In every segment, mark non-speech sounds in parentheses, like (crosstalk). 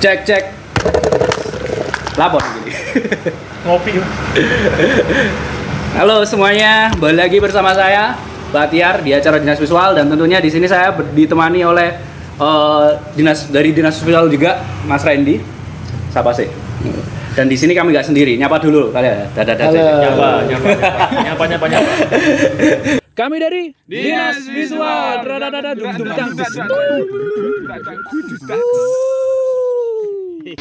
Cek cek. Lapor gini. Ngopi. Halo semuanya, kembali lagi bersama saya Batiar di acara Dinas Visual dan tentunya di sini saya ditemani oleh eh, dinas dari Dinas Visual juga Mas Randy. Siapa sih? Dan di sini kami nggak sendiri, nyapa dulu kalian. Dadah dadah. Halo. Nyapa, nyapa, nyapa, nyapa, nyapa. Kami dari Dinas Visual. Piye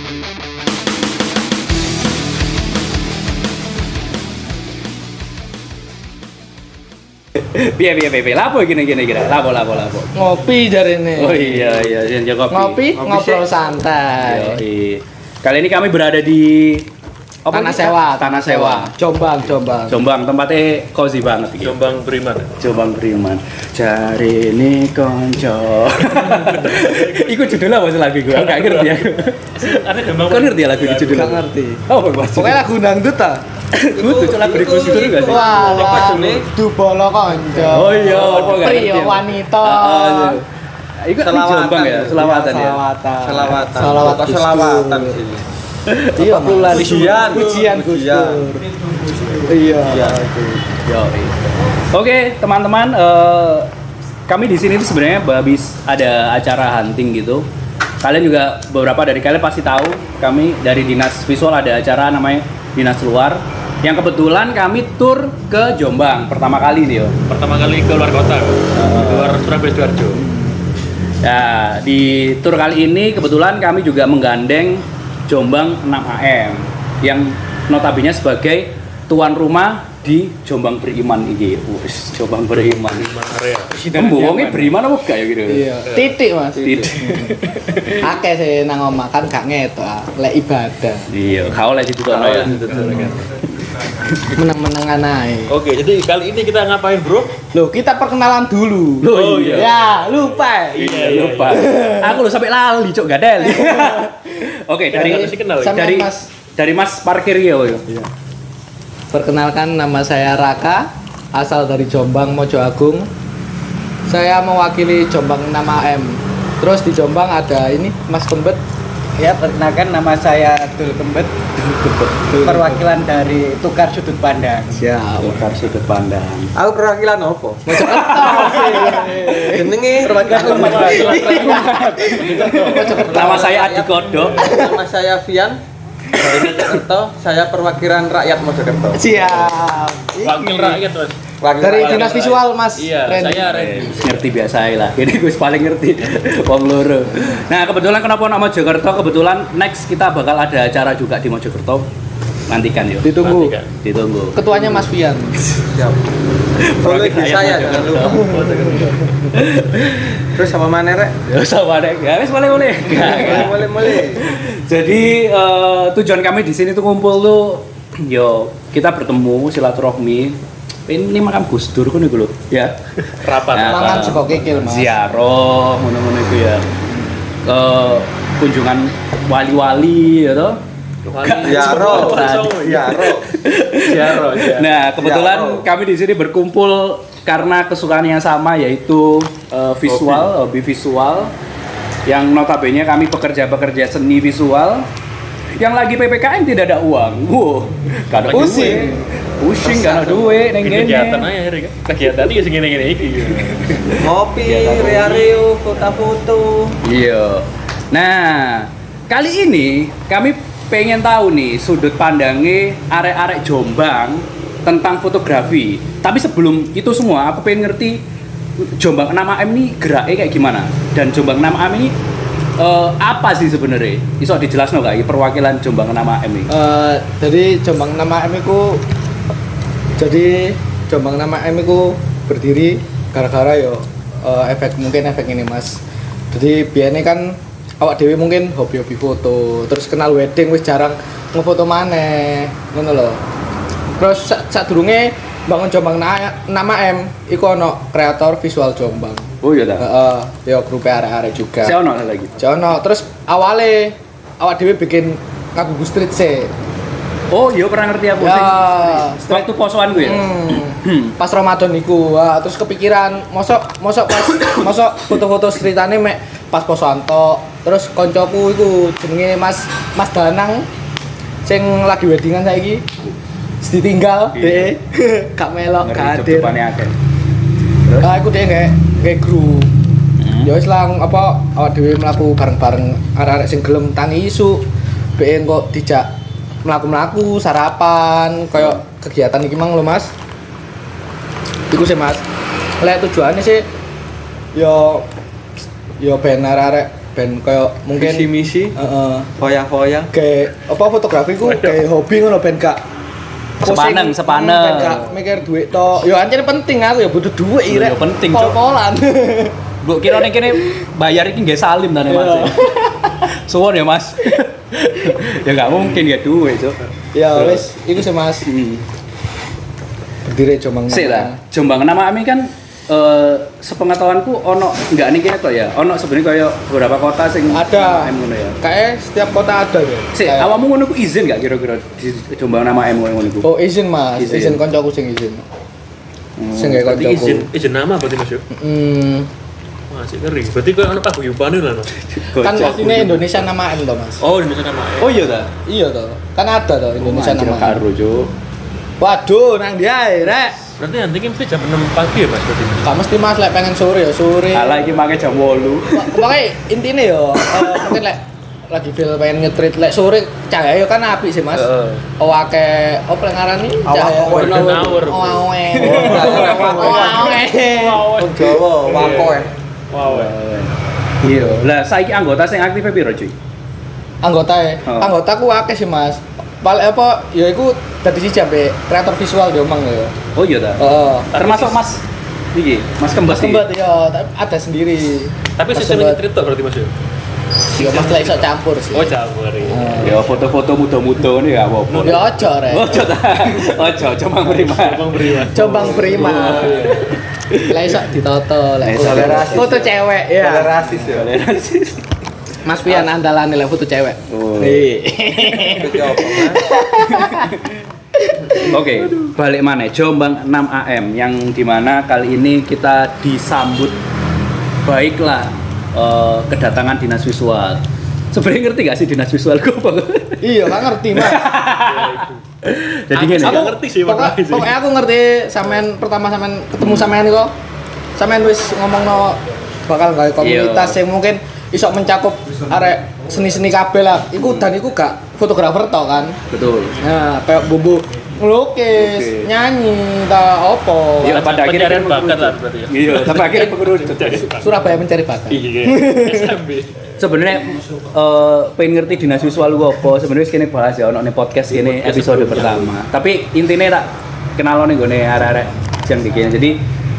piye piye. Lapo gini gini gini. Lapo lapo lapo. Ngopi dari ini. Oh iya iya yang jaga Ngopi, ngobrol santai. Yoi. Kali ini kami berada di apa Tanah ini? sewa. Tanah sewa. Jombang, Jombang. Jombang tempatnya cozy banget iki. Jombang Beriman. Jombang Beriman. Cari ini konco. (laughs) Iku judulnya apa sih lagu gue? Enggak ngerti ya. Ada Jombang. Kau ngerti ya lagu ini judulnya? Gak ngerti. Oh, bagus. Pokoknya lagu dangdut ta. Kudu lagu di Gus Dur enggak sih? Wah? Dubolo konco. Oh iya, enggak Pria wanita. Ah, ah, iya. Iku Jombang ya, selawatan ya. Selawatan. Selawatan. Selawatan sini. Iya. Mas. Gus Pujian. Dur. Iya. Yoi. Oke, teman-teman, eh, kami di sini tuh sebenarnya habis ada acara hunting gitu. Kalian juga beberapa dari kalian pasti tahu, kami dari Dinas Visual ada acara namanya Dinas Luar. Yang kebetulan kami tur ke Jombang pertama kali nih, yo. Pertama kali ke luar kota, keluar Surabaya Sidoarjo. Ya, di tur kali ini kebetulan kami juga menggandeng Jombang 6 AM yang notabene sebagai tuan rumah di Jombang Beriman ini. Wes, Jombang Beriman. Beriman area. Beriman apa enggak ya gitu? Iya. Titik, Mas. Tidak. (laughs) Akeh sih nang omah kan gak ngetok, ah. lek ibadah. Iya, kau lagi itu Oh, ya. Iya. Meneng-menengan ae. Oke, jadi kali ini kita ngapain, Bro? Loh, kita perkenalan dulu. Oh iya. Ya, lupa. Iya, lupa. Aku lu sampai lali, cok ada. (laughs) Oke, dari? Sama dari Mas. dari Mas parkir ya, Woy. Perkenalkan nama saya Raka, asal dari Jombang Mojo Agung. Saya mewakili Jombang 6AM. Terus di Jombang ada ini Mas Kembet. Ya, perkenalkan nama saya Dul Kembet, perwakilan dari Tukar Sudut Pandang. Siap. Tukar sudut pandang. Aku perwakilan apa? (laughs) Jenenge Nama saya Adi Kodok. Nama saya Vian. Dari Mojokerto, saya perwakilan rakyat Mojokerto. Siap. Wakil rakyat, Mas. Wakil Dari. Dinas Visual Mas. Iya, Randy. saya Eh, Randy. ngerti biasa lah. Ini gue paling ngerti. (laughs) Wong loro. Nah, kebetulan kenapa nama Mojokerto? Kebetulan next kita bakal ada acara juga di Mojokerto. Nantikan yuk. Ditunggu. Nantikan. Ditunggu. Ketuanya Mas Vian. Siap. Follow IG saya jangan lupa. Terus sama mana rek? (laughs) Ya sama deh. Ya wis boleh boleh. Boleh boleh boleh. Jadi eh, tujuan kami di sini tuh ngumpul tuh yo kita bertemu silaturahmi. Ini makam Gus Dur kan lho. Ya. Rapat. Nah, Mangan sego kikil Mas. ziarah ngono-ngono itu ya ke kunjungan wali-wali ya toh Yaro. Yaro. Nah kebetulan Ziarah. kami di sini berkumpul karena kesukaan yang sama yaitu uh, visual hobi visual yang notabene kami pekerja-pekerja seni visual yang lagi PPKM tidak ada uang wow gak ada Pusing. duit. pusing gak ada duit neng Bikin kegiatan gini aja, Rik. Kegiatan ini segini-gini iki. Ngopi, rea-reo, foto-foto. Iya. Nah, kali ini kami pengen tahu nih sudut pandangnya arek-arek Jombang tentang fotografi. Tapi sebelum itu semua, aku pengen ngerti Jombang 6AM ini geraknya kayak gimana? Dan Jombang 6AM ini eh, apa sih sebenarnya? Iso dijelasno iki perwakilan Jombang 6AM ini? Eh, jadi Jombang nama M iku jadi Jombang nama M iku berdiri gara-gara yo eh, efek mungkin efek ini mas jadi biasanya kan awak dewi mungkin hobi-hobi foto terus kenal wedding wis jarang ngefoto maneh ngono loh terus sa- saat bangun Jombang. Na- nama M iku ono kreator visual Jombang. Oh iya dah. Heeh, yo grup arek-arek juga. Saya ono lagi. Jono terus awalnya awak dewi bikin ngaku street sih Oh iya pernah ngerti aku Ya, sing waktu posoan gue ya. Hmm, (clears throat) pas Ramadan iku, wah, terus kepikiran, mosok mosok pas (coughs) mosok foto-foto ceritane mek pas posoan tok. terus koncoku iku jenenge Mas Mas Danang sing lagi weddingan saiki ditinggal Iya. deh (laughs) gak melok hadir. Terus? Nah, aku deh nggak nggak grup. Hmm. Ya wis lah apa awak dhewe mlaku bareng-bareng arek-arek sing gelem tangi isu. BN kok dijak mlaku-mlaku sarapan koyo kegiatan iki mang lho Mas. Iku sih Mas. Lek tujuannya sih yo yo ben arek-arek ben koyo mungkin Mungkin misi heeh foya-foya. kayak apa fotografi ku kayak hobi ngono ben gak Sepaneng, sepaneng. gak mikir duit to yo anjir penting aku ya butuh duit ya penting, Cuk. pol-polan (laughs) Bu kira nih kini bayar iki nggak salim tane Mas. (laughs) Suwon ya Mas. (laughs) ya nggak mungkin ya duit, Cuk. ya wes itu sih mas Hmm. berdiri coba Sik lah, Jombang nama Ami kan eh sepengetahuanku ono nggak nih to ya. Ono sebenarnya kaya beberapa kota sing ada nama M ngono ya. kayak setiap kota ada ya Sik, Kayak- awakmu ngono ku izin gak kira-kira di Jombang nama M ngono ku? oh izin mas Izin. izin, koncoku sing izin Hmm. sing kayak koncoku izin izin nama berarti Mas yo. hmm, Masih ngeri. Berarti kok ono paguyuban lah Mas. kan aslinya Indonesia nama M toh mas Oh, Indonesia nama. ya. Oh iya ta? iya toh kan ada toh Indonesia Anjir, nama M karo, Cuk. waduh nang dia rek Berarti nanti mesti jam 6 pagi ya Mas berarti. gak mesti mas lek pengen sore ya sore Ala iki make jam 8. Pokoknya intinya yo eh, mungkin lek lagi feel pengen ngetrit lek sore cahaya kan api sih mas Heeh. oh ake oh pelengaran nih cahaya hour. oh awe Wako. oh awe Wong Jawa, wako ya. Wow. Iya. Lah saiki anggota sing aktif piro, cuy? anggota ya Oh. anggota ku akeh sih mas paling apa ya iku dadi siji ambek kreator visual di omang ya Oh iya ta. heeh Termasuk Mas iki, Mas Kembas Mas kembat ya tapi ada sendiri Tapi Kembat. ngetrit tok berarti Mas yo. ya mas lek iso campur sih Oh, campur ya. Eh. Ya foto-foto muda-muda ini gak apa-apa. ya ojo rek Ojo ta. Ojo, cuma beriman. Bang Beriman. Jombang Prima. Lah iso ditoto lek Iso. foto- foto cewek ya. Toleransis ya. Toleransi. Mas Pian andalan lek foto cewek. Oh. (laughs) Oke, balik mana? Jombang 6 AM yang di mana kali ini kita disambut baiklah eh, kedatangan dinas visual. Sebenarnya ngerti gak sih dinas visual gue apa? Iya, gak ngerti, Mas. (laughs) Jadi Aku gini. nggak ngerti sih, pokok- makanya sih. Pokoknya aku ngerti sampean pertama sampean ketemu sampean kok. Sampean wis ngomongno bakal gawe komunitas Iya. yang mungkin iso mencakup arek seni-seni kabeh lah. Iku dan iku gak fotografer tok kan. Betul. Nah, kayak bumbu ngelukis, Oke. nyanyi, ta opo. Iya, pada akhirnya ada bakat lah berarti ya. Iya, (laughs) tapi akhirnya pengerucut. Surabaya mencari bakat. Iya. (laughs) Sebenarnya eh, pengen ngerti dinas visual gue apa? Sebenarnya kini bahas ya, ono nih podcast ini episode pertama. Tapi intinya tak kenal nih gue nih arek-arek yang bikin. Jadi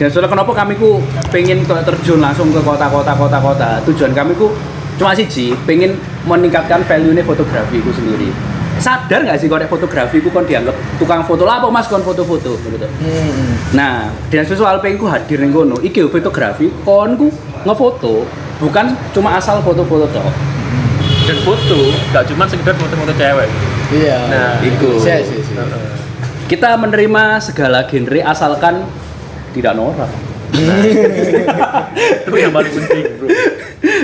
dan soalnya kenapa kami ku pengen terjun langsung ke kota-kota kota-kota. Tujuan kami ku cuma siji, pengen meningkatkan value nya fotografi ku sendiri. Sadar nggak sih kalau fotografi ku kon dianggap tukang foto lah apa mas kon foto-foto gitu. Hmm. Nah, dinas visual pengen ku hadir ning kono. Iki fotografi, kon ku ngefoto bukan cuma asal foto-foto tok. Dan foto, gak cuma sekedar foto-foto cewek. Iya. Nah, itu. Iya, iya, iya. Kita menerima segala genre asalkan tidak norak. (laughs) Itu yang paling penting, Bro.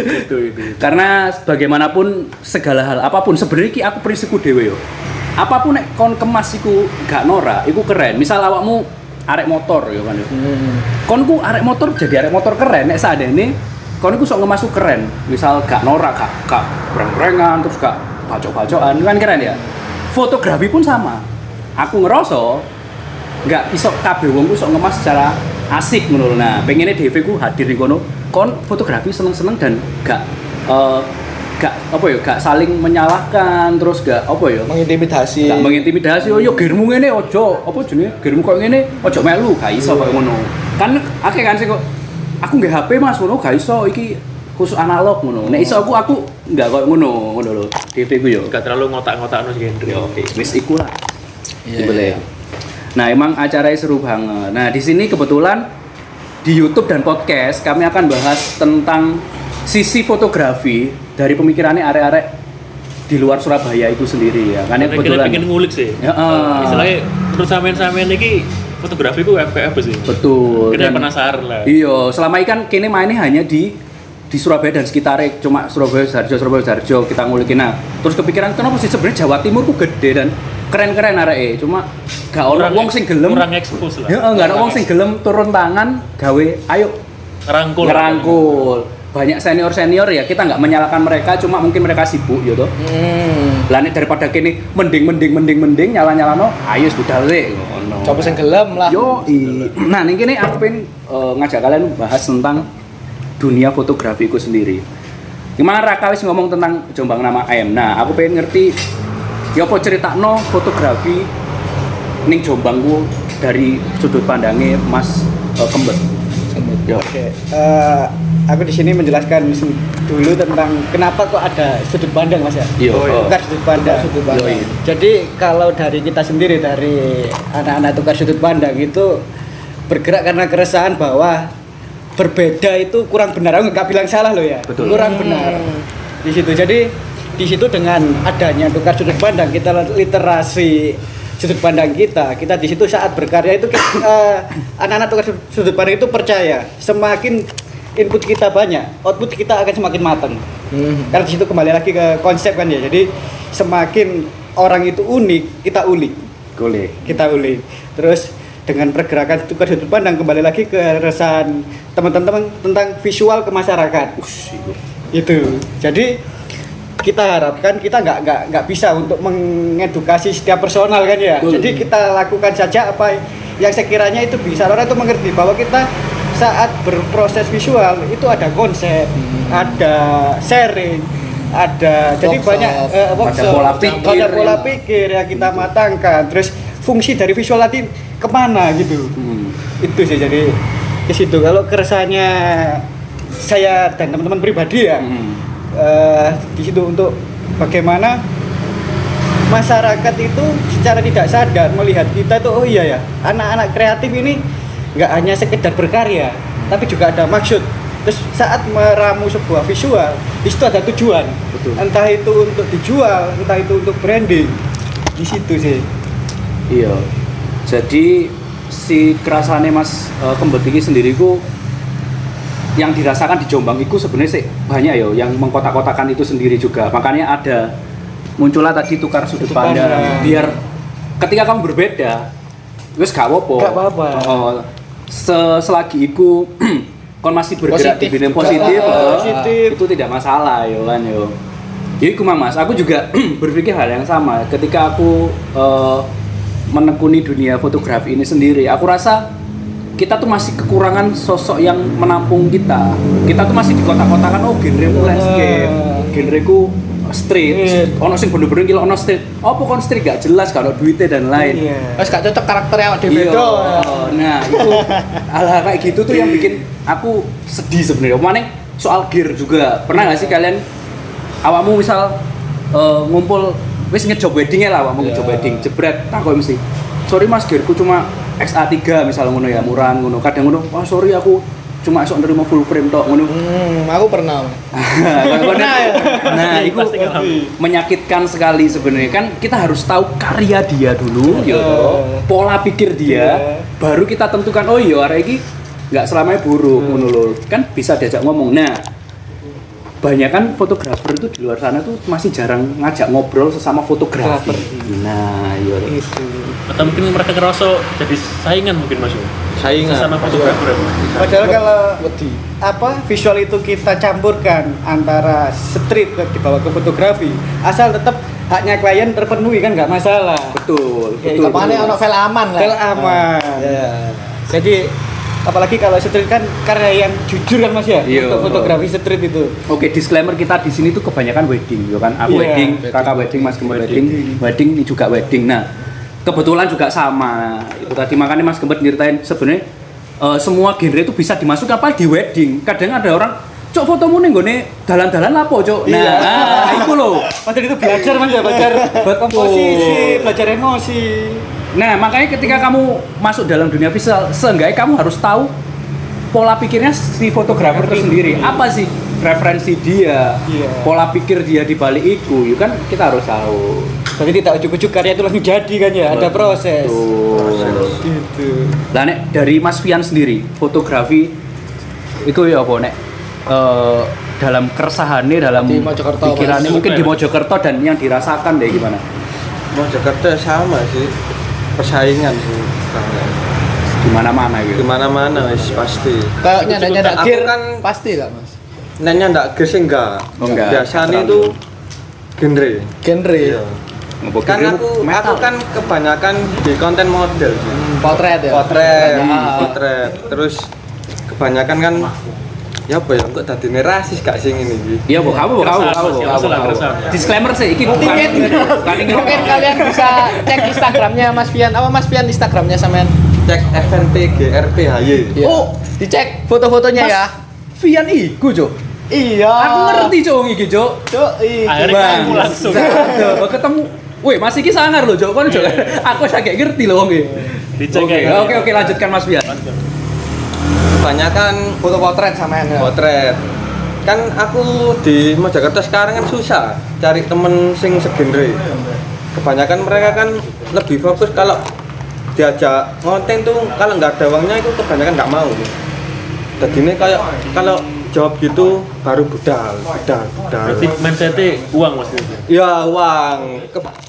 itu itu. Karena bagaimanapun segala hal apa pun sebenarnya ki aku prinsipku dewe yo. Apa pun nek kon kemas iku gak norak, iku keren. Misal awakmu arek motor yo kan yo. Hmm. kon ku arek motor jadi arek motor keren nek saat ini kon ku sok ngemasuk keren misal gak norak gak gak breng-brengan terus gak bacok-bacokan kan keren ya fotografi pun sama aku ngerasa nggak iso kabeh wong sok ngemas secara asik menurut nah pengennya DV ku hadir di kono. Kon fotografi seneng-seneng dan gak eh, gak apa ya gak saling menyalahkan terus gak apa ya? Mengintimidasi. Gak mengintimidasi oh yo germu ngene ojo. Apa jenenge? Germu kok ngene ojo melu. Gak iso kok ngono. Kan akeh kan sih kok aku nggak HP Mas ngono gak iso. Iki khusus analog ngono. Nek iso aku aku nggak kok ngono ngono lho. DV ku yo. Gak terlalu ngotak-ngotak no genre. Oke wis iku lah. Iya, Boleh. iya. Nah emang acaranya seru banget nah di sini kebetulan di YouTube dan podcast kami akan bahas tentang sisi fotografi dari pemikirannya arek-arek di luar Surabaya itu sendiri ya kan kita kebetulan pengen ngulik sih. Ya, ah. Istilahnya terus sampean-sampean iki fotografi ku FPF sih. Betul. Kita penasaran lah. Iya, selama ini kan kini mainnya hanya di di Surabaya dan sekitarnya cuma Surabaya Sarjo Surabaya Sarjo kita ngulikin nah terus kepikiran kenapa sih sebenarnya Jawa Timur ku gede dan keren-keren areke cuma gak ono wong sing gelem. kurang ekspos lah. Ya gak ono wong sing gelem turun tangan gawe ayo. Ngerangkul. Ngerangkul. Banyak senior senior ya kita nggak menyalahkan mereka cuma mungkin mereka sibuk gitu Hmm. lah daripada kini mending mending mending mending nyala nyala no ayo sudah le ngono. Coba sing gelem lah. yo i. nah ini kini aku pengen eh, ngajak kalian bahas tentang dunia fotografiku sendiri gimana Raka wis ngomong tentang Jombang nama ayam nah aku pengen ngerti ya apa cerita no fotografi ning Jombangku dari sudut pandangnya Mas eh, Kembet yo Oke, eh, aku di sini menjelaskan dulu tentang kenapa kok ada sudut pandang mas ya. Iya. Oh. Tukar sudut pandang. Tukar sudut pandang. Yoi. Jadi kalau dari kita sendiri dari anak-anak tukar sudut pandang itu bergerak karena keresahan bahwa berbeda itu kurang benar. Aku nggak bilang salah loh ya. Betul. Kurang benar di situ. Jadi di situ dengan adanya tukar sudut pandang kita literasi sudut pandang kita kita di situ saat berkarya itu kita, (clears throat) eh, anak-anak tukar sudut- pandang itu percaya semakin input kita banyak output kita akan semakin matang Hmm. karena di situ kembali lagi ke konsep kan ya jadi semakin orang itu unik kita ulik Boleh. kita ulik terus dengan pergerakan tukar sudut pandang. Kembali lagi ke resahan teman-teman tentang visual ke masyarakat. Itu. Jadi kita harapkan kita nggak nggak nggak bisa untuk mengedukasi setiap personal kan ya. Betul. jadi kita lakukan saja apa yang sekiranya itu bisa. Orang itu mengerti bahwa kita saat berproses visual itu ada konsep ada sharing ada jadi Workshop. banyak eh, workshop, pola pikir. ada pola pikir yang kita matangkan. Terus fungsi dari visual tadi ke mana gitu Hmm. itu sih jadi ke situ kalau keresahannya saya dan teman-teman pribadi ya Hmm. eh, di situ untuk bagaimana masyarakat itu secara tidak sadar melihat kita tuh oh iya ya anak-anak kreatif ini nggak hanya sekedar berkarya tapi juga ada maksud terus saat meramu sebuah visual di situ ada tujuan Betul. entah itu untuk dijual entah itu untuk branding di situ sih Iya. Jadi si kerasannya Mas uh, Kembet iki sendiri ku yang dirasakan di Jombang itu sebenarnya sih banyak ya yang mengkotak-kotakan itu sendiri juga. Makanya ada muncullah tadi tukar sudut pandang biar ketika kamu berbeda wis gak apa-apa. Gak apa-apa. Oh, se- selagi iku (clears throat) kon masih bergerak di Positif bidang juga. positif, Ah, eh, positif. itu tidak masalah yo kan yo. Jadi kumang mas, aku juga (clears throat) berpikir hal yang sama. Ketika aku eh, menekuni dunia fotografi ini sendiri, aku rasa kita tuh masih kekurangan sosok yang menampung kita. Kita tuh masih di kota-kotakan oh genre landscape, genre ku street, ono sing bener-bener gila ono street. Apa kon street gak jelas kalau duitnya dan lain. iya Wes gak cocok karakternya awak dhewe Iya. beda. Nah, itu hal-hal kayak gitu tuh yang bikin aku sedih sebenarnya. Mana soal gear juga. Pernah nggak sih kalian awakmu misal eh, ngumpul wis ngejob weddingnya lah awakmu ngejob Iya. wedding jebret tak kok mesti sorry mas gearku cuma XA3 misal ngono ya murahan ngono kadang ngono wah sorry aku cuma esok nerima full frame tok ngono Hmm, aku pernah. (laughs) Pernah ya? Nah, itu Pasti ngalamin. menyakitkan sekali sebenarnya kan kita harus tahu karya dia dulu, ya pola pikir dia, Iya. baru kita tentukan oh iya arek iki nggak selamanya buruk ngono lho. Kan bisa diajak ngomong. Nah, banyak kan fotografer itu di luar sana tuh masih jarang ngajak ngobrol sesama fotografer. Nah, iya. itu atau mungkin mereka ngerasa jadi saingan mungkin mas Saingan. sama fotografer ya, padahal kalau wedi. apa visual itu kita campurkan antara street ke- dibawa ke fotografi asal tetap haknya klien terpenuhi kan nggak masalah Betul, Oke, betul. Ke mana ono file aman lah. File aman. Iya. jadi apalagi kalau street kan karya yang jujur kan mas ya Iya. untuk fotografi street itu Oke, disclaimer kita di sini tuh kebanyakan wedding, ya kan? Aku Iya, wedding, wedding. kakak wedding, mas Gembet wedding, wedding ini juga wedding. Nah, kebetulan juga sama. Itu tadi makanya mas Gembet nyeritain sebenarnya eh, semua genre itu bisa dimasukkan apa di wedding. Kadang ada orang cok fotomu nih gue dalan-dalan lapo cok. Nah, Iya. nah, (laughs) itu loh. Padahal itu belajar mas ya belajar (laughs) komposisi belajar emosi Nah, makanya ketika kamu masuk dalam dunia visual, seenggaknya kamu harus tahu pola pikirnya si fotografer itu sendiri. Apa sih referensi dia, Iya. pola pikir dia di balik itu, ya kan kita harus tahu. Jadi tidak ujuk-ujuk karya itu langsung jadi kan ya ada proses Betul. gitu Lah nek dari Mas Fian sendiri, fotografi itu ya apa nek eh, dalam keresahannya dalam Di Mojokerto, pikirannya mungkin di Mojokerto dan yang dirasakan deh gimana Mojokerto sama sih persaingan sih di mana-mana di gitu mana-mana wis pasti Kayak nyanda nyanda gear kan pasti lah mas. nanya ndak geus sih enggak Oh, enggak. biasanya itu genre Genre. Iya. Kan aku metal. aku kan kebanyakan di konten model. Hmm, Potret ya. potret Ah. potret terus kebanyakan kan ya apa ya kok tadi rasis gak sing ini iki Iya, Bu, kamu, Bu, kamu, kamu, keresahan. Disclaimer sih, ini bukan Mungkin, kalian bisa cek Instagramnya Mas Fian. Apa Mas Fian Instagramnya sampean? cek FNP GRPHY Iya. Oh, dicek foto-fotonya Mas ya. Vian iku, Cuk. Iya. Aku ngerti, Cuk, iki, Cuk. Cuk, iya. Akhirnya ketemu langsung. Ketemu. Wih, Mas iki sangar loh, Cuk. Kon, Cuk. Aku sakit ngerti loh, wong Oke, oke, oke, lanjutkan Mas Vian. Kebanyakan Foto potret sampean ya. potret. Kan aku di Mojokerto sekarang kan susah cari temen sing segenre. Kebanyakan mereka kan lebih fokus kalau diajak ngonten tuh kalau nggak ada uangnya itu kebanyakan nggak mau. Jadi ini kayak kalau jawab gitu baru budal budal budal. Berarti mindsetnya uang mas itu. ya uang. Ke-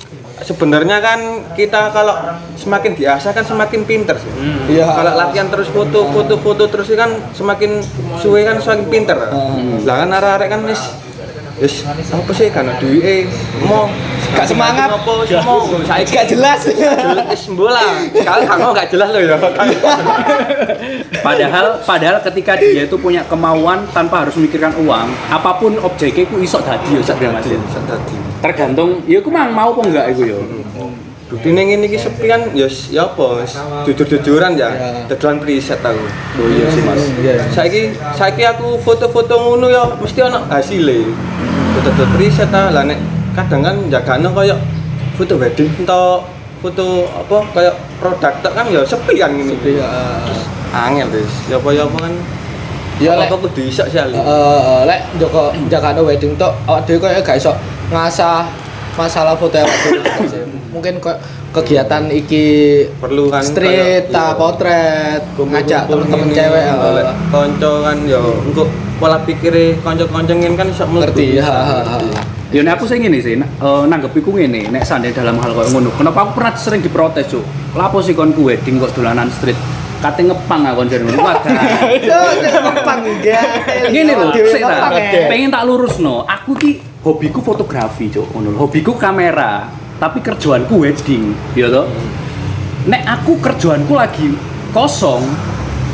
sebenarnya kan kita kalau semakin diasah kan semakin pinter sih. Iya. kalau latihan terus foto foto foto terus kan semakin suwe kan semakin pinter. Lah kan arek-arek kan wis wis apa sih karena duit mau Gak semangat. wis mau saiki Gak jelas. wis bola kalau kamu gak jelas loh ya (laughs) Padahal padahal ketika dia itu punya kemauan tanpa harus memikirkan uang, apa pun objeknya ku iso dadi yo tadi Tergantung ya ku mang mau apa enggak iku yo. Bukti ning ini ki sepian ya ya apa wis jujur-jujuran ya dadolan preset aku Oh iya sih Mas. Iya. saiki saiki aku foto-foto ngono ya mesti ana hasile foto-foto preset ta lah nek kadang kan jagane kaya foto wedding atau foto apa kayak produk tok kan ya sepi kan ngene iki Iya. angel wis ya apa ya apa kan Ya lek apa kudu iso sih Ali eh lek Joko Jakarta wedding tok awak dhewe koyo gak iso ngasah masalah foto awak dhewe. Mungkin kok kegiatan iki perlu kan street kayak, ta iya. potret ngajak temen-temen cewek eh. konco kan ya engko pola pikire kanca-kanca ngene kan iso ngerti ya. Ya nek aku sih ngene sih, eh, nanggepiku ngene, nek sandai dalam hal koyo ngono. Kenapa aku pernah sering diprotes, Cuk? Lapo sih kon ku wedding kok dolanan street? Kate ngepang aku kon ngono. Wadah. (laughs) Cuk, ngepang ya. Ngene lho, sik ta. ya. Pengen tak lurusno. Aku ki hobiku fotografi, Cuk. Ngono lho. Hobiku kamera, tapi kerjaanku wedding, ya toh. Nek aku kerjaanku lagi kosong,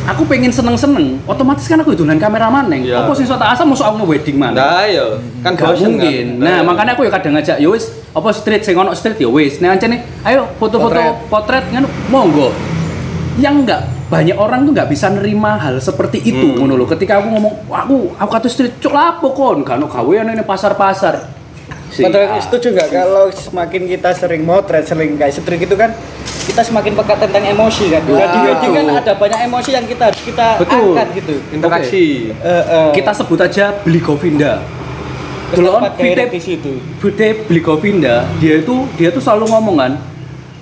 aku pengen seneng-seneng, otomatis kan aku dolan kamera maneng. Iya. Apa sih tak asal masuk aku wedding mana? Nah, ya kan Gak mungkin. kan. Nah, makanya aku ya kadang ngajak, ya wis, apa street sing ono street ya wis. Nek ancene ayo foto-foto Potret. potret kan monggo. Yang enggak banyak orang tuh nggak bisa nerima hal seperti itu Hmm. ngono. Ketika aku ngomong, "Wah, aku aku kata street, cuk lapo kon, kan gawean ini pasar-pasar." Si- Padahal ah. setuju nggak kalau semakin kita sering motret, sering kayak street itu kan kita semakin peka tentang emosi kan. Wah. Dan di wedding kan ada banyak emosi yang kita harus kita Betul. angkat gitu. interaksi Eh, eh, kita sebut aja beli Govinda. Dulu on tempat direct Vite di situ. Vite beli Govinda, dia itu dia tuh selalu ngomong kan,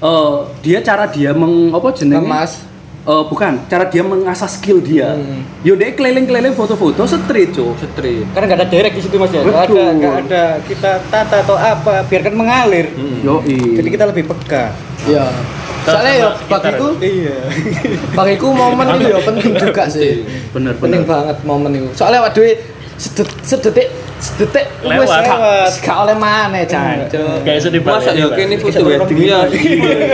eh, dia cara dia meng apa jenenge? Eh, bukan, cara dia mengasah skill dia. Hmm. Yo dia keliling-keliling foto-foto street, Cuk. street Karena nggak ada direct di situ mas ya. Nggak ada, nggak ada kita tata atau apa, biarkan mengalir. Yo, Jadi kita lebih peka. Iya. Soalnya ya bagiku Iya. bagiku momen itu ya penting juga sih. bener Penting bener. banget momen itu. Soalnya waduh sedet- sedetik sedetik Lewat. lewat. Gak oleh mana, Cak. Kayak sedih masa ya kene foto wedding ya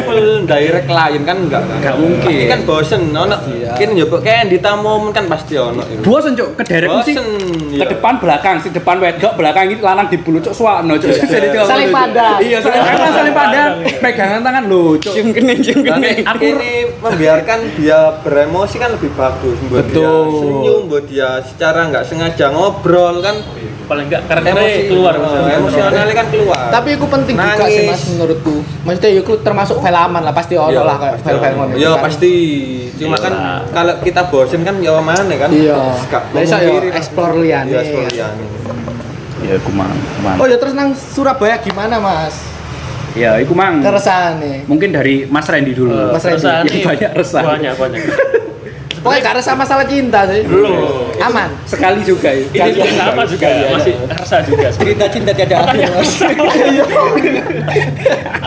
full direct klien kan enggak kan Gak mungkin. Pasti kan bosen ono Iya. kene njupuk kayak di tamu kan pasti ono itu. Bosen, Cuk. Ke derek mesti Bosen, ke iya. depan belakang, si depan wedok, belakang ini lanang dibulu cuk suwakno, Cuk. Dia- Saling pandang. Iya, saling pandang, saling pandang. Pegangan tangan lho, Cuk. Cium kening, cium kening. ini membiarkan dia beremosi kan lebih bagus buat dia Betul. senyum buat dia secara nggak sengaja ngobrol kan paling enggak karakternya keluar eh, maksudnya. emosionalnya kan keluar Tapi itu penting juga sih Nangis. Mas menurutku. Maksudnya itu termasuk file aman lah pasti ono Iya, lah kayak pasti file-file ono. ngono. Iya kan. pasti cuma kan Iyalah. kalau kita bosen kan ya mana kan Iya. Iso ya explore liyane. Iya, explore liyane. Ya, iku mang. Oh ya terus nang Surabaya gimana Mas? Ya, iku mang. Keresahan nih. Mungkin dari Mas Randy dulu. Mas Randy. Yang nih, banyak resah. Banyak banyak. Pokoknya gak resah masalah cinta sih. Belum. Aman sekali juga ya. Ini juga sama juga, masih rasa juga. cerita cinta tiada akhir mas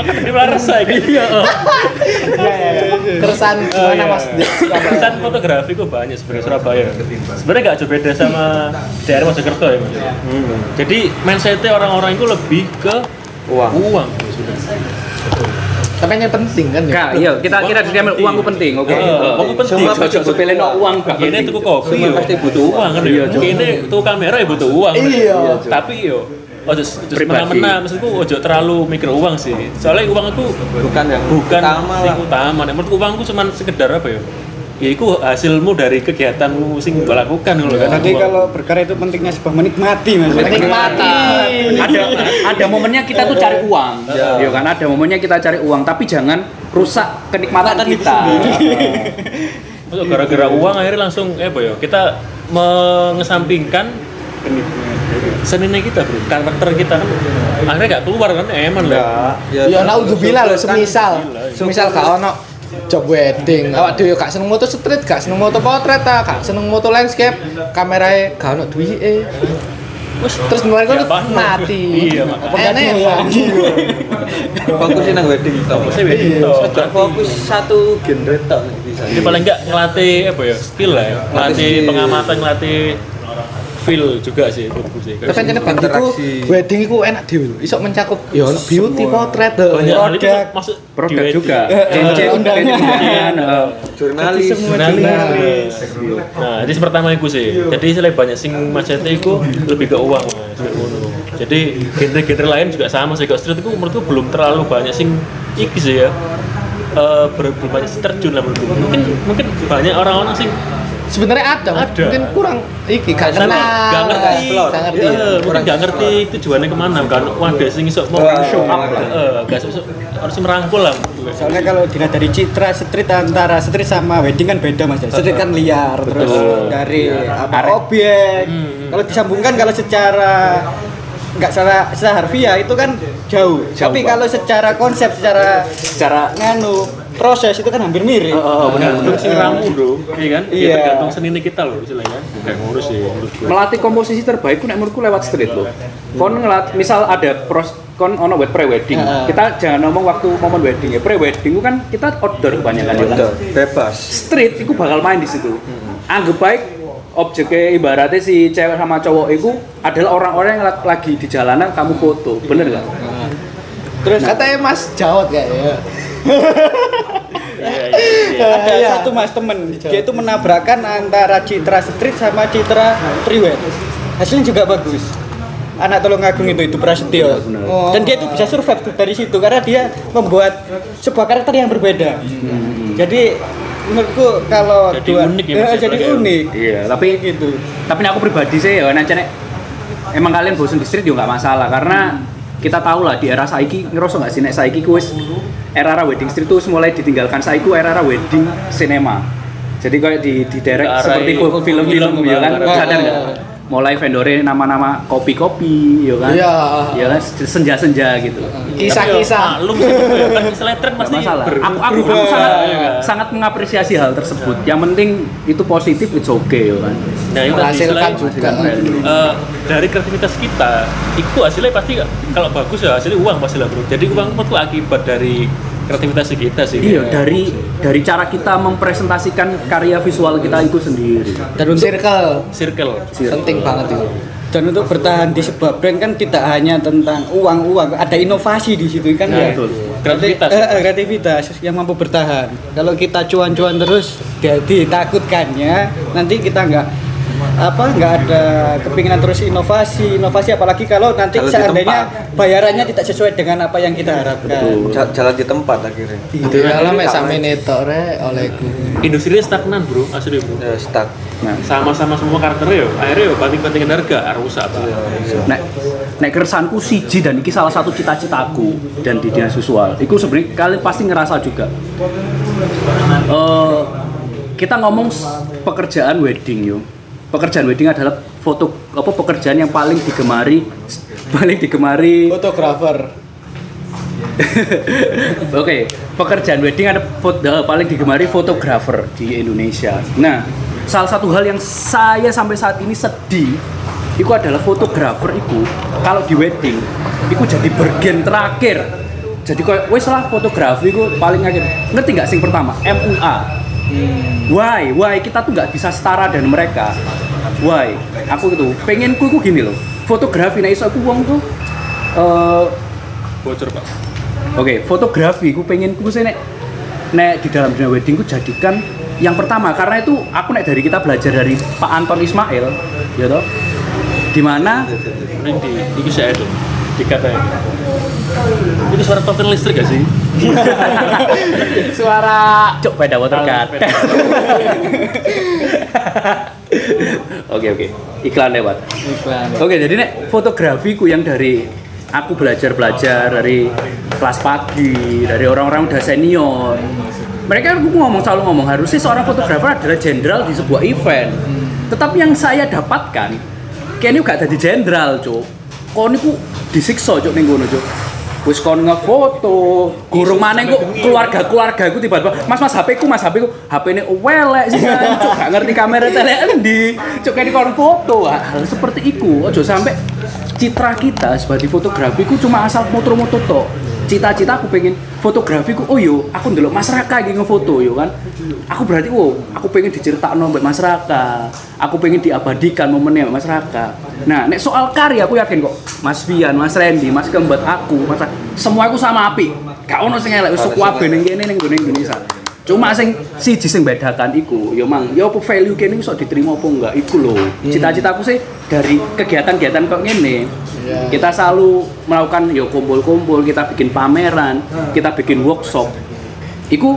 Aku tadi malah rasa gitu. Iya. keresahan Oh, gimana iya. mas Kesan fotografi kok banyak sebenarnya Surabaya. Sebenarnya nggak jauh beda sama daerah Mojokerto ya mas. Jadi mindsetnya orang-orang itu lebih ke Uang. uang. Tapi yang penting kan ya Kak, iya, kita kita disclaimer penting. uang ku penting, oke. Heeh, uang ku penting. Semua ojo sepele no uang gak Ini penting. tuku kopi Semua yo. pasti butuh uang kan Iya, ya. Cuk. Ini tuku kamera ya butuh uang. Iya. Tapi yo ojo semena-mena maksudku ojo terlalu mikir uang sih. Soalnya uang itu bukan yang bukan utama lah utama. Menurutku uangku cuma sekedar apa ya? Ya itu hasilmu dari kegiatanmu sing mbok lakukan ngono kan. tapi kalau berkarya itu pentingnya sebuah menikmati mas. Menikmati. Ada ada momennya kita tuh cari uang. Ya. Kan? Ada momennya kita cari uang tapi jangan rusak kenikmatan itu kita. (laughs) Masuk gara-gara uang akhirnya langsung eh apa ya? Kita mengesampingkan seninya kita bro, karakter kita. Kan akhirnya gak keluar kan? Eman lah. ya naudzubillah loh semisal. Gila, iya. semisal gak ono job wedding. Awak dhewe gak seneng moto street gak seneng moto potret ta gak seneng moto landscape kamerae gak ono duwike. Terus mulai Ya, kan paham. mati. Iya, ya fokusin nang wedding tok Fokusnya wedding tok. Ojo fokus satu genre tok bisa. Jadi paling enggak ngelatih apa ya skill lah ya, ngelatih pengamatan, ngelatih feel juga sih menurutku sih. Terus kan bagiku Interaksi. wedding iku enak dhewe lho. Iso mencakup ya beauty potret itu produk. masuk produk juga wedding. cincin undangan. cincin undangan, eh, jurnalis Jurnalis. Nah, jadi pertama itu sih. Jadi selain banyak sing macetnya itu lebih ke uang. Jadi genre-genre lain juga sama sih. Kalau street itu menurutku belum terlalu banyak sing iki sih ya. Eh, ber- banyak terjun lah menurutku. Mungkin mungkin banyak orang-orang sing sebenarnya ada. Ada. mungkin kurang. Iki gak kenal nggak ngerti, gak ngerti. Iya, mungkin nggak ngerti tujuannya ke mana. Kan. Wadah sing iso mau Wah, show up. lah. Eh, nggak iso- harus merangkul lah. soalnya kalau dilihat dari citra street antara street sama wedding kan beda mas. Ya street kan liar terus dari apa objek. Kalau disambungkan kalau secara nggak secara secara harfiah itu kan jauh, tapi Bang. kalau secara konsep secara secara nganu proses itu kan hampir mirip oh, benar Tergantung sing ramu bro, iya kan? Iya. Iya. tergantung seni kita loh istilahnya. Kayak ngurus sih menurutku. melatih komposisi terbaik ku nek menurutku lewat street loh. Kon ngelat misal ada pros kon ono wed pre wedding. Heeh. Kita jangan ngomong waktu momen wedding ya. Pre wedding ku kan kita outdoor kebanyakan ya kan. Betul, bebas Street itu bakal main di situ. Anggap baik objeknya ibaratnya si cewek sama cowok itu adalah orang-orang yang la- lagi di jalanan kamu foto, bener nggak? terus katanya Mas Jawat kayak ya Iya, iya, iya. ada Iya. satu mas temen dia itu menabrakkan antara citra street sama citra priwet hasilnya juga bagus anak tolong agung itu itu Prasetyo. Oh. dan dia itu bisa survive tuh dari situ karena dia membuat sebuah karakter yang berbeda jadi menurutku kalau Jadi dua unik ya, Eh, ya, jadi ya. unik Iya, tapi gitu tapi aku pribadi sih ya nek nek emang kalian bosan di street juga nggak masalah karena kita tahu lah di era saiki ngerasa nggak sih nek saiki ku wis era era wedding street tuh mulai ditinggalkan? Saiku era era wedding cinema. Jadi kayak di di direct seperti i- film-film film ya kan? arah- sadar nggak? Mulai vendornya nama-nama kopi-kopi ya kan? Iya. ya kan? Senja-senja gitu. Kisah-kisah. Ya kan istilah tren Nggak pasti. masalah. Ber- aku aku, aku berubah, sangat ya kan? sangat mengapresiasi hal tersebut. Yang penting itu positif it's okay ya kan Nah, itu tadi menghasilkan juga. Eh, dari kreativitas kita itu hasilnya pasti kalau bagus ya hasilnya uang pasti lah bro. Jadi uang itu akibat dari kreativitas kita sih. Iya, dari dari cara kita mempresentasikan karya visual kita itu sendiri. dan circle. Circle. Penting banget itu. Dan untuk bertahan di sebuah brand kan tidak hanya tentang uang uang ada inovasi di situ kan Nah, ya? betul. kreativitas. Eh, eh, kreativitas yang mampu bertahan. Kalau kita cuan-cuan terus jadi takutkannya nanti kita nggak apa nggak ada kepinginan terus inovasi inovasi apalagi kalau nanti di seandainya bayarannya tidak sesuai dengan apa yang kita harapkan. Ja- jalan di tempat akhirnya. Itu dalam mek sami netore olehku industrinya stagnan bro asli bro. Ya stuck Nah, sama-sama semua karakternya yo. Akhirnya yo banting-bantingin harga harus rusak Pak. nek nek keresahanku siji dan ini salah satu cita-citaku dan di dinas visual. Itu sebenarnya kalian pasti ngerasa juga. Eh, kita ngomong pekerjaan wedding yo. Pekerjaan wedding adalah foto apa pekerjaan yang paling digemari paling digemari. Fotografer. (laughs) Oke, pekerjaan wedding ada foto, paling digemari fotografer di Indonesia. Nah, salah satu hal yang saya sampai saat ini sedih itu adalah fotografer itu kalau di wedding itu jadi bergen terakhir. Jadi kayak wes lah fotografi itu paling akhir. Ngerti nggak sing pertama? MUA why? Why kita tuh nggak bisa setara dan mereka? Why? Aku itu pengenku itu gini loh. Fotografi nah iso aku uang tuh eh, bocor pak. Oke, fotografi ku pengen ku sih nek nek di dalam dunia wedding ku jadikan yang pertama karena itu aku nek dari kita belajar dari Pak Anton Ismail, ya toh. Di mana ini di ini saya itu dikata ini suara token listrik gak sih (laughs) suara cok beda watercard. Beda. (laughs) Oke oke, iklan lewat. Iklan. Oke, jadi nek fotografiku yang dari aku belajar-belajar dari kelas pagi, dari orang-orang udah senior. Mereka aku ngomong selalu ngomong harusnya seorang fotografer adalah jenderal di sebuah event. Tetapi yang saya dapatkan, kayaknya gak jadi jenderal, Cuk. Kau niku disiksa, Cuk, ning ngono, Cuk. Wis kon ngefoto, gurung maneh kok keluarga-keluarga ku tiba-tiba, Mas Mas HP ku, Mas HP ku, HP ini welek sih kan, (laughs) Cuk, gak ngerti kamera tele endi. Cuk di kon foto, hal seperti itu. Ojo sampai citra kita sebagai fotografi ku cuma asal motor-motor tok. Cita-cita aku pengen fotografi ku, oh yo, aku ndelok masyarakat iki ngefoto yo kan. Aku berarti oh, aku pengen diceritakno mbek masyarakat. Aku pengen diabadikan momennya masyarakat. Nah, nek soal karya aku yakin kok Mas Fian, Mas Randy, Mas Kembat, aku, Mas semua aku sama api. Gak ono sing elek wis suku abe ning kene ning Indonesia. Cuma sing siji sing bedakan iku, ya mang, ya apa value kene iso diterima apa enggak iku lho. Cita-citaku sih dari kegiatan-kegiatan kok ngene. Kita selalu melakukan ya kumpul-kumpul, kita bikin pameran, kita bikin workshop. Iku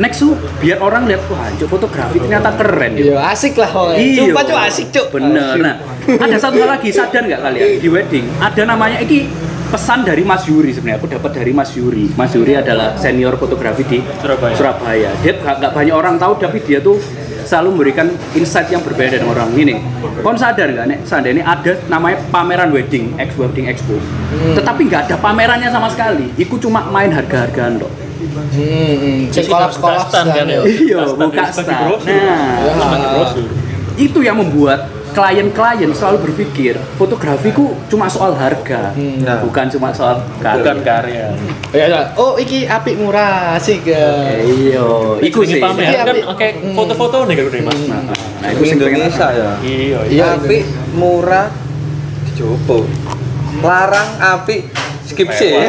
next tuh biar orang lihat wah, anjir fotografi ternyata keren ya. Iya, asik lah pokoknya. Iya. Cuk asik cuk. Bener. Nah, ada satu hal lagi sadar nggak kalian di wedding ada namanya iki pesan dari Mas Yuri sebenarnya aku dapat dari Mas Yuri. Mas Yuri adalah senior fotografi di Surabaya. Surabaya. Dia nggak banyak orang tahu tapi dia tuh selalu memberikan insight yang berbeda dengan orang ini. Kon sadar nggak nek seandainya ada namanya pameran wedding, ex wedding expo. Tetapi nggak ada pamerannya sama sekali. Iku cuma main harga-hargaan dok. Hmm, sekolah-sekolah Kastan kan ya Iya, buka stand. Nah. Itu yang membuat klien-klien selalu berpikir fotografiku cuma soal harga Nah. bukan cuma soal bukan karya. karya. Ya, ya. Oh, iki apik murah ya. iya iku sih. pamer. Iya, kan tapi- oke foto-foto nih kan mas. Nah Iku iku sing pengen Indonesia ya. iya Iya, api murah. Dicoba. Larang api skip sih. Ya,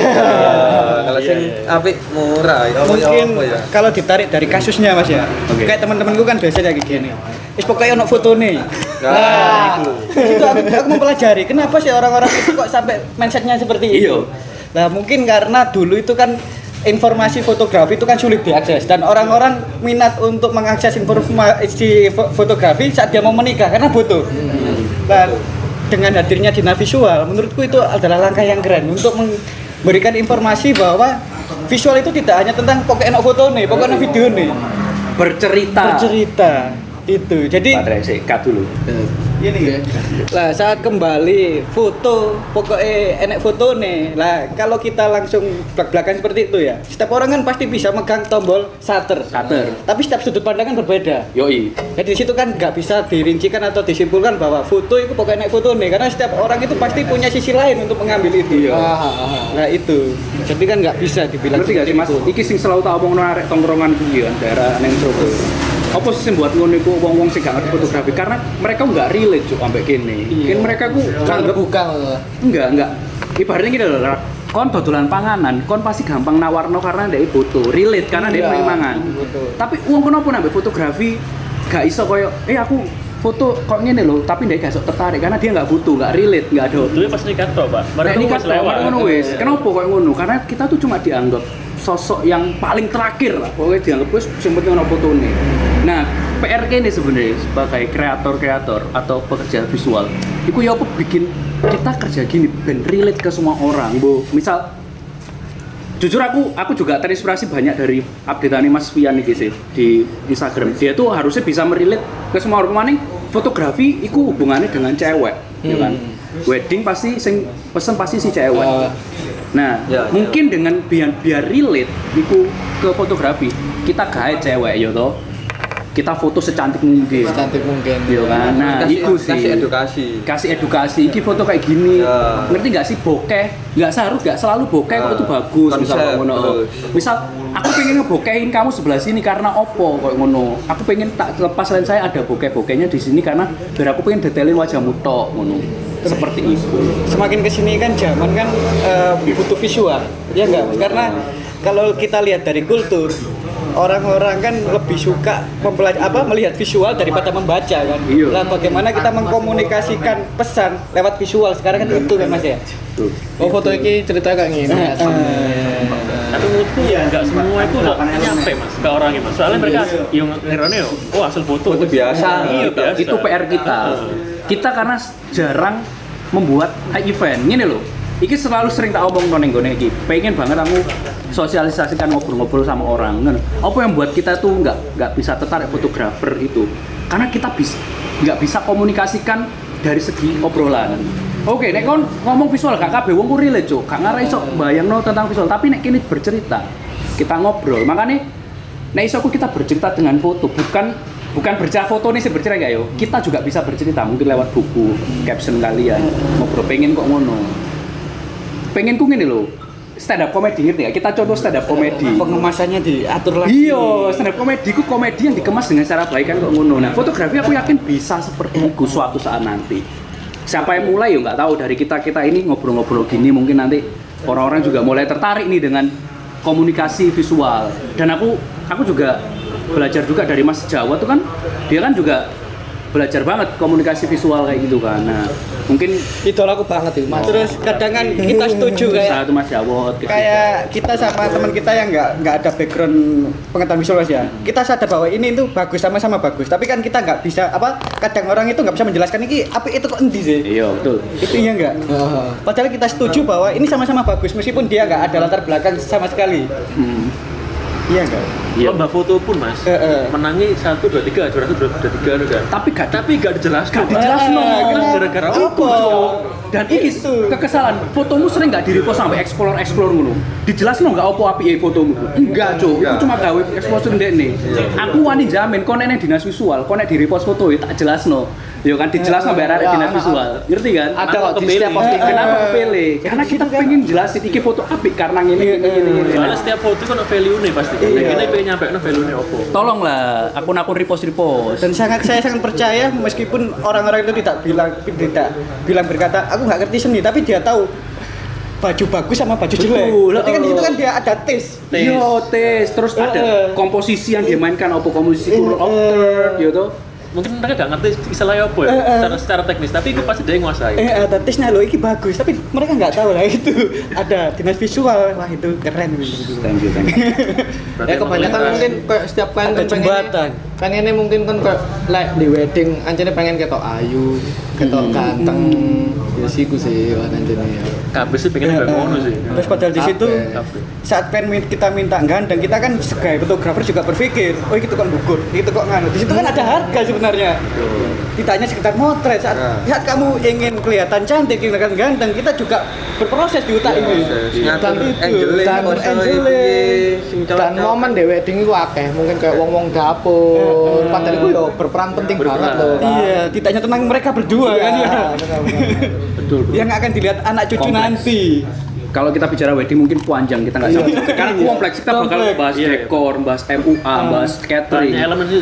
Kalau Iya, sing iya. api murah ya apa ya mungkin apa ya. kalau ditarik dari kasusnya mas ya Oke. kayak teman-temanku kan biasanya kayak gini Is pokoknya ono foto nih Nah, itu aku, aku mempelajari kenapa sih orang-orang itu kok sampai mindsetnya seperti itu Iya. nah mungkin karena dulu itu kan informasi fotografi itu kan sulit diakses dan orang-orang minat untuk mengakses informasi fo- fotografi saat dia mau menikah karena butuh dan dengan hadirnya dina visual menurutku itu adalah langkah yang keren untuk memberikan informasi bahwa visual itu tidak hanya tentang pokoknya foto nih pokoknya video nih. Bercerita. Bercerita itu jadi cut dulu ini ya. Lah saat kembali foto pokoknya enek foto nih. Lah kalau kita langsung belak-belakan seperti itu ya. Setiap orang kan pasti bisa megang tombol shutter. Shutter. Tapi setiap sudut pandang kan berbeda. yoi Jadi di situ kan nggak bisa dirincikan atau disimpulkan bahwa foto itu pokoknya enek foto nih karena setiap orang itu pasti punya sisi lain untuk mengambil itu. Ah. Nah itu. Jadi kan nggak bisa dibilang ngerti gak sih mas iki sing selalu tak omong arek tongkrongan kan daerah neng Surabaya apa sih buat ngono iku? Wong-wong sing gak ngerti fotografi. Karena mereka nggak relate cuk ambek kene. Iya. kan mereka ku anggap buka enggak enggak. Ibaratnya gini loh kon dodolan panganan kon pasti gampang nawarno karena dia foto. Relate karena dia Iya, pengen mangan tapi uang kenapa nambah fotografi gak iso koyo eh aku foto kok ngene loh tapi dia gak sok tertarik karena dia nggak butuh nggak relate nggak ada. Dulu pas nikah toh pak. Nah, mereka kan pas lewat ngono wis. Kenapa kok ngono? Karena kita tuh cuma dianggap sosok yang paling terakhir lah. Pokoknya dianggap wis sing penting ono fotone. Nah, PR ini sebenarnya sebagai kreator-kreator atau pekerja visual, itu ya apa bikin kita kerja gini ben relate ke semua orang, Bu. Misal jujur aku aku juga terinspirasi banyak dari updatean Mas Fian nih sih di Instagram. Dia tuh harusnya bisa merelate ke semua orang maning fotografi itu hubungannya dengan cewek, ya kan? Wedding pasti sing pesen pasti si cewek. Oh. Nah, Ya, mungkin dengan biar biar relate iku ke fotografi, kita gaet cewek ya toh. Kita foto secantik mungkin. Secantik mungkin. Iya kan? Nah kasih, itu sih. Kasih edukasi. Kasih edukasi. Iki foto kayak gini. Ya. ngerti nggak sih bokeh? Nggak seharus nggak selalu bokeh kok Ya. itu bagus misal Konsep, kok ngono. misal aku pengen ngebokehin kamu sebelah sini karena opo kok ngono. Aku pengen tak lepas lain saya ada bokeh bokehnya di sini karena biar aku pengen detailin wajahmu tok ngono. Seperti itu. semakin ke sini kan zaman kan eh, butuh visual ya enggak karena kalau kita lihat dari kultur orang-orang kan lebih suka mempelaj- apa melihat visual daripada membaca kan? Iya. lah bagaimana kita mengkomunikasikan pesan lewat visual? Sekarang kan itu kan mas ya? Oh foto ini ceritanya kayak gini Mas. tapi menurutku ya nggak semua itu nggak nyampe mas. ke orangnya mas. Soalnya mereka yang ngerone yo. Oh hasil foto. Foto biasa. iya biasa. itu PR kita. Kita karena jarang membuat event. Ini loh Iki selalu sering tak omong nong nggone iki. Pengen banget aku sosialisasikan ngobrol-ngobrol sama orang. Ngono. Apa yang buat kita tuh nggak nggak bisa tertarik fotografer itu? Karena kita bisa nggak bisa komunikasikan dari segi obrolan. Oke, nek kon ngomong visual gak kabeh wong ku relate, Cuk. Gak ngarai iso bayangno tentang visual, tapi nek kini bercerita, kita ngobrol. Makanya nek iso kita bercerita dengan foto, bukan bukan bercerita foto nih sih bercerita gak yo. Kita juga bisa bercerita mungkin lewat buku, caption kalian. Ngobrol pengen kok ngono. Pengen ku ngene lho. Stand up comedy ngerti gak? Kita contoh stand up comedy. pengemasannya diatur lagi Iya, stand up comedy ku komedi yang dikemas dengan cara baik kan kok ngono. Nah, fotografi aku yakin bisa seperti itu suatu saat nanti. Siapa yang mulai ya nggak tahu dari kita kita ini ngobrol-ngobrol gini mungkin nanti orang-orang juga mulai tertarik nih dengan komunikasi visual. Dan aku aku juga belajar juga dari Mas Jawa tuh kan dia kan juga belajar banget komunikasi visual kayak gitu kan. Nah, mungkin idolaku banget itu mas. Terus kadang kan kita setuju kayak satu Mas Jawa kayak kita sama teman kita yang nggak nggak ada background pengetahuan visual Mas, ya. Kita sadar bahwa ini itu bagus sama-sama bagus. Tapi kan kita nggak bisa apa kadang orang itu nggak bisa menjelaskan ini apa itu kok endi sih? Iya, betul. itu iya nggak? Padahal kita setuju bahwa ini sama-sama bagus meskipun dia nggak ada latar belakang sama sekali. Hmm. Iya nggak Iya. lomba foto pun mas Eh, eh. menangi satu dua tiga juara satu dua tiga kan Tapi gak tapi gak dijelaskan Gak dijelaskan. Kan gara-gara Apa? Dan ini kekesalan fotomu sering nggak di repost sampai explore explore ngono dijelasin nggak apa api fotomu? Enggak cuk. Itu cuma gawe exposure ndek nih aku wani jamin kau nenek dinas visual kau nek di repost foto ya tak jelas no yo kan dijelas sampai arek Ya, dinas nah, visual. ngerti kan? Ada kok di setiap postingan. Kenapa kepilih? Karena kita pengen jelasin iki foto apik karena ini ini ini ini soalnya setiap foto kan value nih pasti. Iya. nah ini pengen nyampe no value nih apa tolonglah akun-akun repost repost dan sangat saya sangat percaya meskipun orang-orang itu tidak bilang tidak bilang berkata aku nggak ngerti seni tapi dia tahu baju bagus sama baju jelek. Betul, berarti kan di situ kan dia ada tes. Yo tes. terus Eh, eh. ada komposisi yang dimainkan apa komposisi rule of third gitu. Mungkin mereka gak ngerti istilahnya apa ya eh. secara, secara teknis tapi itu pasti dia yang nguasai. Eh ada tesnya loh ini bagus tapi mereka nggak tahu lah itu. (laughs) Ada dinas visual wah itu keren. Gitu thank you thank you. (laughs) Ya kebanyakan mungkin kayak setiap Ada kan pengennya- jembatan. pengennya mungkin kan kayak like di wedding ancene pengen ketok ayu ketok ganteng ya sih ku sih wah ancene ya. Kabeh sih pengen kayak ngono sih. Terus padahal di situ saat min- kita minta gandeng kita kan sebagai fotografer juga berpikir oh itu kok gugur itu kok nganu. Di situ kan ada harga sebenarnya tidak hanya sekedar motret saat, Nah. saat kamu ingin kelihatan cantik kelihatan ganteng kita juga berproses di otak ini Ngatur itu, dan dan momen di wedding itu akeh mungkin kayak wong wong dapur padahal itu yo berperan penting Berperan. banget loh Kak. iya tidak hanya tentang mereka berdua Iya, kan ya benar, benar. betul betul. yang akan dilihat anak cucu Kompleks. nanti kalau kita bicara wedding mungkin panjang kita nggak sampai karena kompleks kita bakal bahas Iya. dekor bahas MUA bahas catering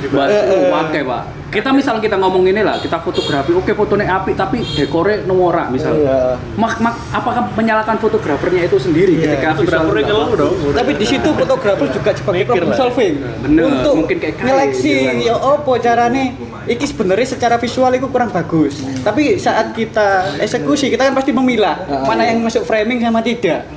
bahas wakai pak kita misal kita ngomong ini lah kita fotografi oke fotonya api tapi dekornya norak misal. Iya. mak mak apakah menyalahkan fotografernya itu sendiri? Iya. ketika fotografernya kalau dong. Tapi di situ fotografer juga sebagai Mikir problem lah. solving. Bener, untuk mungkin kayak nyeleksi gitu kan. ya opo carane iki sebenarnya secara visual itu kurang bagus. Tapi saat kita eksekusi kita kan pasti memilah mana yang masuk framing sama tidak.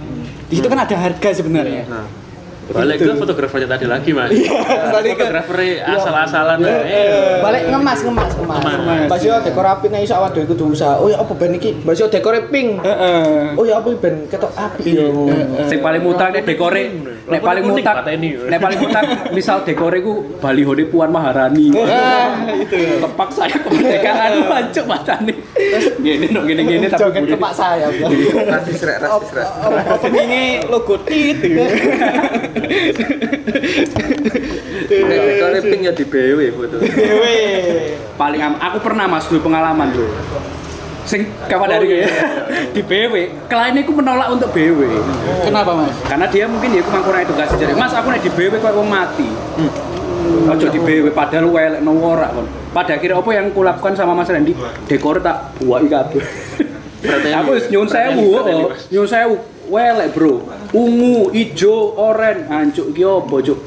Di situ kan ada harga sebenarnya. Nah balik ke fotografernya tadi lagi mas. Balik ke- fotografernya asal-asalan. Eh. Balik ngemas ngemas ngemas. Ngemas. Mbak Sio dekor api nih iso awak dhewe kudu usaha. Oh ya apa ben iki? Mbak Sio dekore pink. Oh ya apa ben? Ketok api. Yo Sing paling mutar nek dekore nek paling pateni. nek paling mutar misal dekore ku baliho Puan Maharani. itu Tepak saya kemerdekaan (laughs) mancuk matane. Ngene no ngene ngene tapi joget budi. kepak saya rasis rek rasis rek openingnya logo tit Nek dekore pink ya di BW foto. Dewe. paling am aku pernah mas dulu pengalaman dulu sing kapan dari iya, di BW kliennya aku menolak untuk BW Kenapa mas? karena dia mungkin ya aku kurang edukasi jadi mas aku nih di BW kok wong mati Ojo di BW padahal welek no ora kon. Pada akhirnya apa yang kulakukan sama Mas Randy? Dekor tak buai kabeh. aku nyun sewu, oh. nyun sewu welek bro. Ungu, ijo, oren, ancuk iki opo cuk?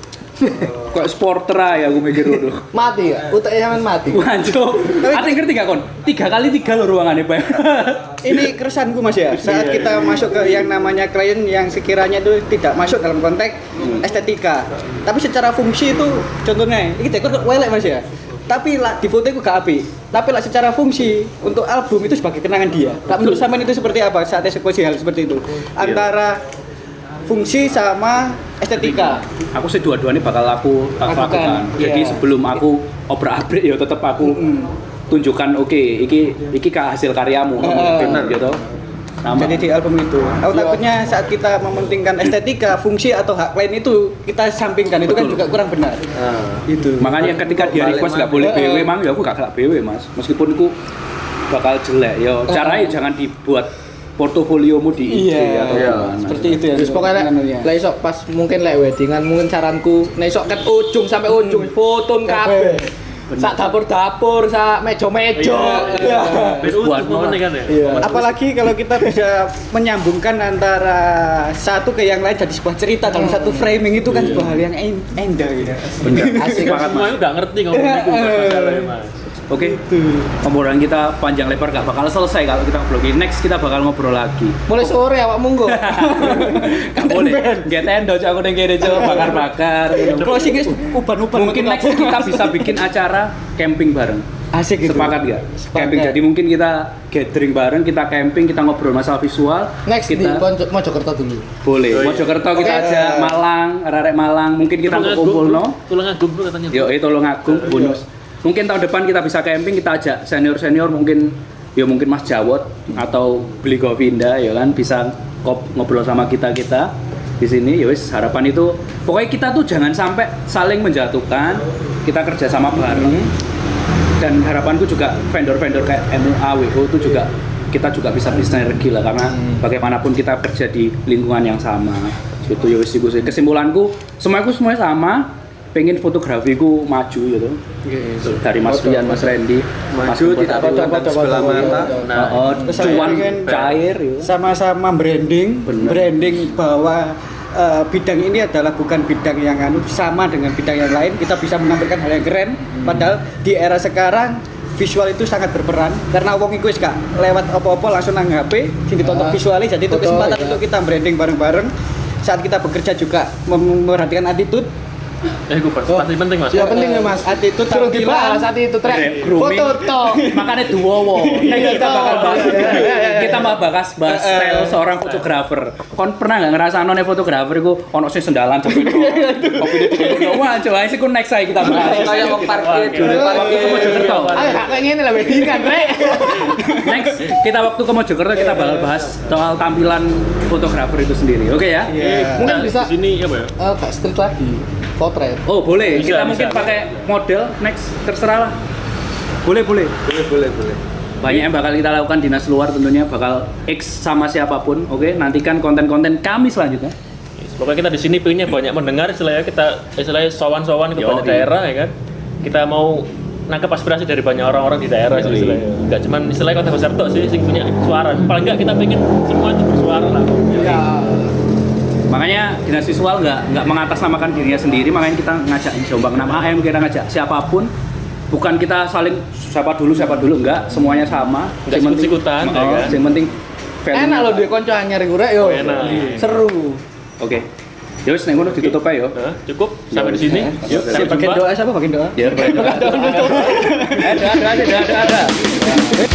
(laughs) Kok sporter ae aku mikir dulu. (laughs) Mati ya? Utek sampean mati. Wancuk. Ate ngerti gak kon? Tiga kali tiga lo ruangannya, Pak. (laughs) Ini keresahanku mas ya. Saat kita masuk ke yang namanya klien yang sekiranya itu tidak masuk dalam konteks estetika, tapi secara fungsi itu contohnya, ini dekor kok welek mas ya. Tapi lah di foto itu gak api. Tapi lah secara fungsi untuk album itu sebagai kenangan dia. Kak menurut sampean itu seperti apa saat eksekusi hal seperti itu? Antara fungsi sama estetika. aku sih dua-duanya bakal aku tak Lakukan. Jadi iya. sebelum aku obrak-abrik ya tetap aku tunjukkan oke iki iki ka hasil karyamu Heeh. bener gitu. Sama. Jadi di album itu. Aku takutnya saat kita mementingkan estetika, fungsi atau hak klien itu kita sampingkan itu kan Betul. juga kurang benar. Nah, Itu. Makanya ketika dia request nggak boleh. BW, mang ya aku gak gelak BW mas. Meskipun aku bakal jelek, yo caranya jangan dibuat portofoliomu di IG Iya, atau iya. gimana. seperti itu ya. Terus pokoknya anunya. lek iso pas mungkin lek weddingan mungkin saranku nek iso ket ujung sampai ujung foto kabeh. Sak dapur-dapur, sak meja-meja. Iya. Terus buat buat kan ya. Iya. Apalagi kalau kita bisa menyambungkan antara satu ke yang lain jadi sebuah cerita dalam satu framing itu kan sebuah hal yang indah gitu. Bener, asik banget Semua mas. itu gak ngerti ngomong itu masalahnya mas. Oke, obrolan kita panjang lebar gak bakal selesai kalau kita ngobrol gini. Next kita bakal ngobrol lagi. Mulai sore awak munggo. (laughs) Gak boleh. Gak tendo, aku neng kene cok bakar-bakar. Closing guys, uban-uban. Mungkin next kita bisa bikin acara camping bareng. asik gitu. Sepakat gak? Sepakat. Camping. Jadi mungkin kita gathering bareng, kita camping, kita ngobrol masalah visual. Next di kita Ponco- Mojokerto dulu. boleh. Oh, iya. Mojokerto kita Oke. aja Malang, arek Malang. Mungkin kita Tulung kumpul no. Agung, Tulung Agung katanya. Yo, itu tolong agung bonus. Mungkin tahun depan kita bisa camping, kita ajak senior-senior mungkin ya mungkin Mas Jawot atau Beli Govinda ya kan bisa kop ngobrol sama kita-kita di sini ya wis harapan itu. Pokoknya kita tuh jangan sampai saling menjatuhkan kita kerja sama bareng. Dan harapanku juga vendor-vendor kayak MUA, WHO itu juga kita juga bisa bersinergi lah karena bagaimanapun kita kerja di lingkungan yang sama. Itu ya wis kesimpulanku semuanya semuanya sama pengen fotografiku maju gitu dari Mas Rian, Mas Randy Mas maju Bupati. tidak memandang sebelah mata. Nah, Oh, Terus saya cuan pengen cair ya. sama-sama branding, Bener. branding bahwa eh, bidang ini adalah bukan bidang yang anu sama dengan bidang yang lain. Kita bisa menampilkan hal yang keren. Padahal di era sekarang visual itu sangat berperan karena wong iku wis gak lewat apa-apa langsung nang HP sing ditonton Ah, visualnya jadi itu kesempatan ya. untuk kita branding bareng-bareng saat kita bekerja juga mem- memperhatikan attitude eh gue pasti penting mas. Ya penting ya Mas. attitude Suruh tampilan. dibahas saat itu trek. Foto toh. (laughs) makanya duwowo Nah, (laughs) kita bakal bahas kita mau bahas bahas style seorang fotografer kon pernah nggak ngerasa none fotografer itu ono sing sendalan cepet (laughs) kopi di wah coba sih ku next saya kita bahas Kayak wong parkir, juru waktu ke parkir. Mojokerto Ayo kayak gini lah weddingan trek. next kita waktu ke Mojokerto kita bakal bahas soal tampilan fotografer itu sendiri oke ya Iya. Mungkin Nah, bisa di sini ya? eh Kak street lagi. Potret. oh boleh Bisa, kita bisa. mungkin pakai model next terserah lah boleh boleh Boleh, boleh, boleh. banyak yang bakal kita lakukan dinas luar tentunya bakal X sama siapa pun oke nantikan konten-konten kami selanjutnya Pokoknya kita di sini pengennya banyak mendengar istilahnya kita istilahnya sowan-sowan ke banyak daerah ya kan. Kita mau nangkep aspirasi dari banyak orang-orang di daerah sih istilahnya. Enggak cuman istilahnya kota besar tok sih sing punya suara. Paling enggak kita pengen semua itu bersuara lah. Ya. Makanya dinas visual nggak nggak mengatasnamakan dirinya sendiri makanya kita ngajak Jombang 6 AM kita ngajak siapa pun bukan kita saling siapa dulu siapa dulu enggak semuanya sama Yang penting- sikut-sikutan, ya Oh, kan? yang penting. Enak loh dia konco anyar gurek yo. Oh, enak. Seru. oke ya wis nek ngono ditutup aja yo cukup sampai di sini. Ya. Yuk, Si sampai bagian jumpa. doa siapa bagian doa? ya ada ada ada ada ada ada